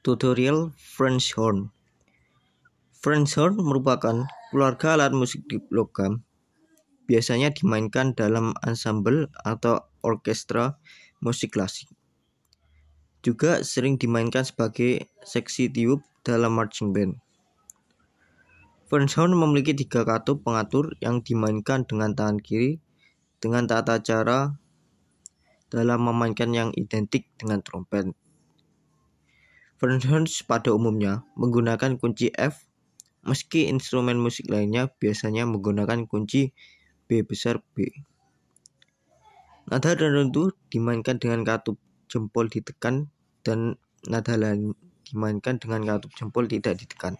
Tutorial French Horn French Horn merupakan keluarga alat musik di logam. Biasanya dimainkan dalam ensemble atau orkestra musik klasik. Juga sering dimainkan sebagai seksi tiup dalam marching band. French horn memiliki tiga katup pengatur yang dimainkan dengan tangan kiri dengan tata cara dalam memainkan yang identik dengan trompet. French pada umumnya menggunakan kunci F, meski instrumen musik lainnya biasanya menggunakan kunci B besar B. Nada tertentu dimainkan dengan katup jempol ditekan dan nada lain dimainkan dengan katup jempol tidak ditekan.